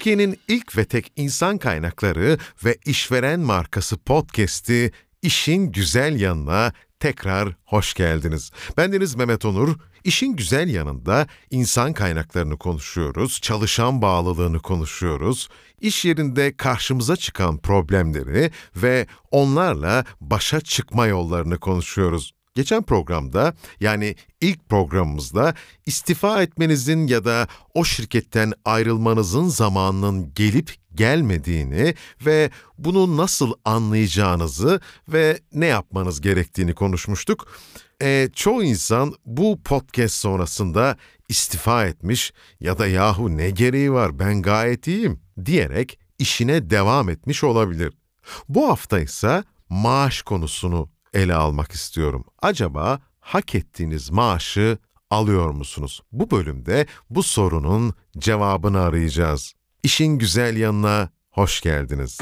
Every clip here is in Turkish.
Türkiye'nin ilk ve tek insan kaynakları ve işveren markası podcast'i İşin Güzel Yanına tekrar hoş geldiniz. Bendeniz Mehmet Onur. İşin güzel yanında insan kaynaklarını konuşuyoruz, çalışan bağlılığını konuşuyoruz, iş yerinde karşımıza çıkan problemleri ve onlarla başa çıkma yollarını konuşuyoruz. Geçen programda yani ilk programımızda istifa etmenizin ya da o şirketten ayrılmanızın zamanının gelip gelmediğini ve bunu nasıl anlayacağınızı ve ne yapmanız gerektiğini konuşmuştuk. E, çoğu insan bu podcast sonrasında istifa etmiş ya da yahu ne gereği var ben gayet iyiyim diyerek işine devam etmiş olabilir. Bu hafta ise maaş konusunu ele almak istiyorum. Acaba hak ettiğiniz maaşı alıyor musunuz? Bu bölümde bu sorunun cevabını arayacağız. İşin güzel yanına hoş geldiniz.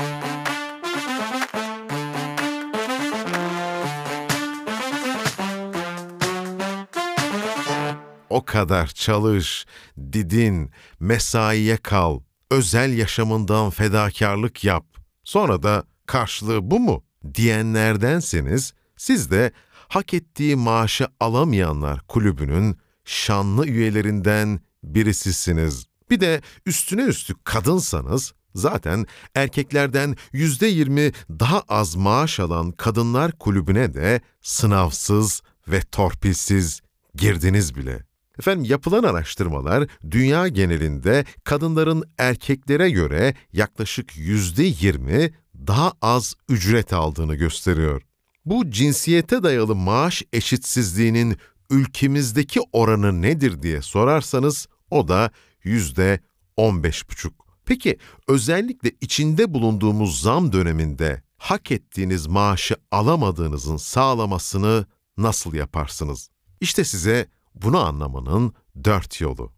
O kadar çalış, didin, mesaiye kal, özel yaşamından fedakarlık yap. Sonra da karşılığı bu mu diyenlerdenseniz siz de hak ettiği maaşı alamayanlar kulübünün şanlı üyelerinden birisisiniz. Bir de üstüne üstlük kadınsanız zaten erkeklerden yüzde yirmi daha az maaş alan kadınlar kulübüne de sınavsız ve torpilsiz girdiniz bile. Efendim yapılan araştırmalar dünya genelinde kadınların erkeklere göre yaklaşık yüzde yirmi daha az ücret aldığını gösteriyor. Bu cinsiyete dayalı maaş eşitsizliğinin ülkemizdeki oranı nedir diye sorarsanız o da yüzde on beş buçuk. Peki özellikle içinde bulunduğumuz zam döneminde hak ettiğiniz maaşı alamadığınızın sağlamasını nasıl yaparsınız? İşte size bunu anlamanın dört yolu.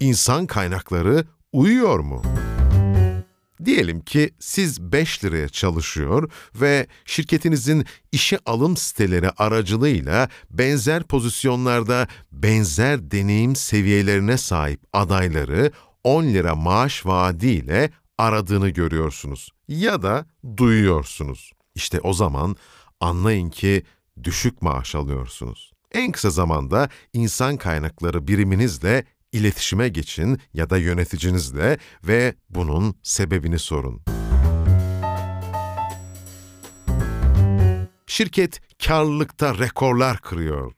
İnsan kaynakları uyuyor mu? Diyelim ki siz 5 liraya çalışıyor ve şirketinizin işe alım siteleri aracılığıyla benzer pozisyonlarda benzer deneyim seviyelerine sahip adayları 10 lira maaş vaadiyle aradığını görüyorsunuz ya da duyuyorsunuz. İşte o zaman anlayın ki düşük maaş alıyorsunuz. En kısa zamanda insan kaynakları biriminizle iletişime geçin ya da yöneticinizle ve bunun sebebini sorun. Şirket karlılıkta rekorlar kırıyor.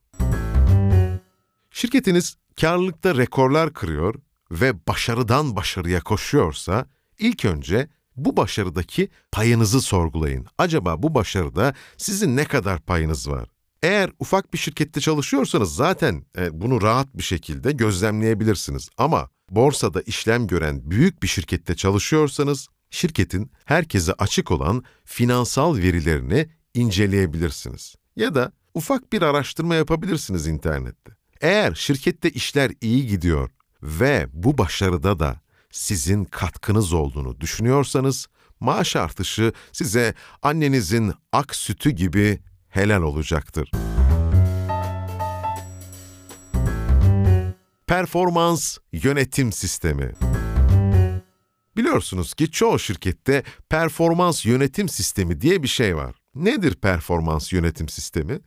Şirketiniz karlılıkta rekorlar kırıyor ve başarıdan başarıya koşuyorsa ilk önce bu başarıdaki payınızı sorgulayın. Acaba bu başarıda sizin ne kadar payınız var? Eğer ufak bir şirkette çalışıyorsanız zaten e, bunu rahat bir şekilde gözlemleyebilirsiniz. Ama borsada işlem gören büyük bir şirkette çalışıyorsanız şirketin herkese açık olan finansal verilerini inceleyebilirsiniz. Ya da ufak bir araştırma yapabilirsiniz internette. Eğer şirkette işler iyi gidiyor ve bu başarıda da sizin katkınız olduğunu düşünüyorsanız maaş artışı size annenizin ak sütü gibi helal olacaktır. Performans yönetim sistemi Biliyorsunuz ki çoğu şirkette performans yönetim sistemi diye bir şey var. Nedir performans yönetim sistemi?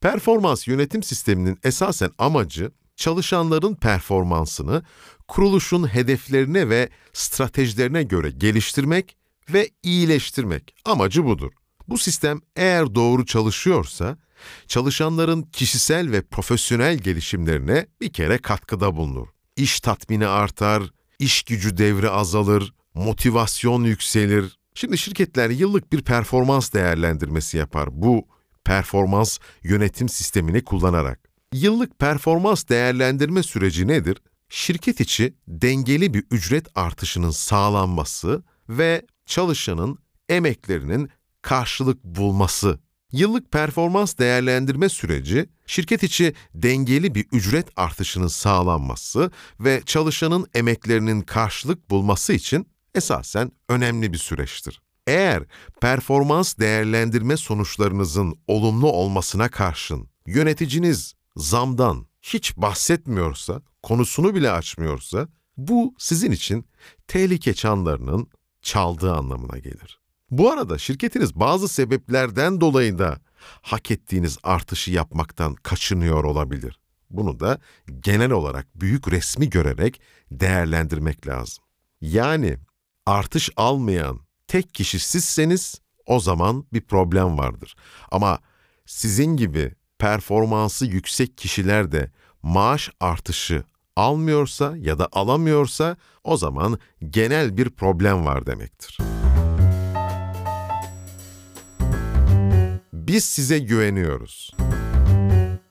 Performans yönetim sisteminin esasen amacı çalışanların performansını kuruluşun hedeflerine ve stratejilerine göre geliştirmek ve iyileştirmek. Amacı budur. Bu sistem eğer doğru çalışıyorsa, çalışanların kişisel ve profesyonel gelişimlerine bir kere katkıda bulunur. İş tatmini artar, iş gücü devri azalır, motivasyon yükselir. Şimdi şirketler yıllık bir performans değerlendirmesi yapar bu performans yönetim sistemini kullanarak. Yıllık performans değerlendirme süreci nedir? Şirket içi dengeli bir ücret artışının sağlanması ve çalışanın emeklerinin karşılık bulması. Yıllık performans değerlendirme süreci, şirket içi dengeli bir ücret artışının sağlanması ve çalışanın emeklerinin karşılık bulması için esasen önemli bir süreçtir. Eğer performans değerlendirme sonuçlarınızın olumlu olmasına karşın yöneticiniz zamdan hiç bahsetmiyorsa konusunu bile açmıyorsa, bu sizin için tehlike çanlarının çaldığı anlamına gelir. Bu arada şirketiniz bazı sebeplerden dolayı da hak ettiğiniz artışı yapmaktan kaçınıyor olabilir. Bunu da genel olarak büyük resmi görerek değerlendirmek lazım. Yani artış almayan tek kişi sizseniz o zaman bir problem vardır. Ama sizin gibi performansı yüksek kişiler de maaş artışı almıyorsa ya da alamıyorsa o zaman genel bir problem var demektir. Biz size güveniyoruz.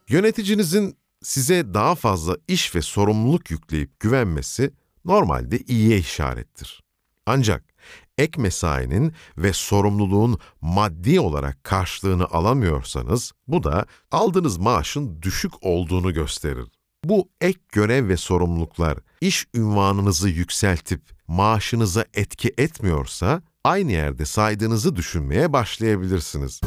Yöneticinizin size daha fazla iş ve sorumluluk yükleyip güvenmesi normalde iyiye işarettir. Ancak ek mesainin ve sorumluluğun maddi olarak karşılığını alamıyorsanız bu da aldığınız maaşın düşük olduğunu gösterir. Bu ek görev ve sorumluluklar iş ünvanınızı yükseltip maaşınıza etki etmiyorsa aynı yerde saydığınızı düşünmeye başlayabilirsiniz.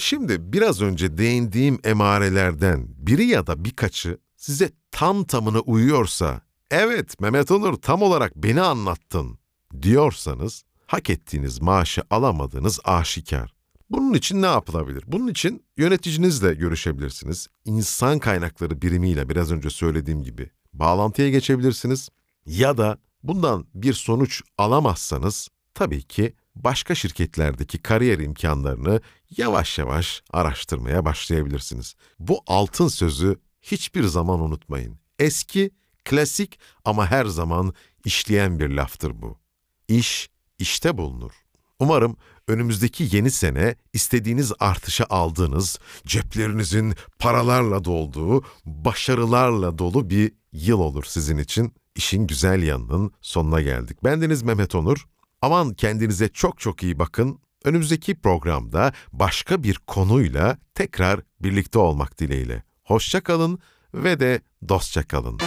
Şimdi biraz önce değindiğim emarelerden biri ya da birkaçı size tam tamına uyuyorsa, evet Mehmet Onur tam olarak beni anlattın diyorsanız, hak ettiğiniz maaşı alamadığınız aşikar. Bunun için ne yapılabilir? Bunun için yöneticinizle görüşebilirsiniz. İnsan kaynakları birimiyle biraz önce söylediğim gibi bağlantıya geçebilirsiniz. Ya da bundan bir sonuç alamazsanız tabii ki başka şirketlerdeki kariyer imkanlarını yavaş yavaş araştırmaya başlayabilirsiniz. Bu altın sözü hiçbir zaman unutmayın. Eski, klasik ama her zaman işleyen bir laftır bu. İş, işte bulunur. Umarım önümüzdeki yeni sene istediğiniz artışı aldığınız, ceplerinizin paralarla dolduğu, başarılarla dolu bir yıl olur sizin için. İşin güzel yanının sonuna geldik. Bendeniz Mehmet Onur. Aman kendinize çok çok iyi bakın. Önümüzdeki programda başka bir konuyla tekrar birlikte olmak dileğiyle. Hoşça kalın ve de dostça kalın.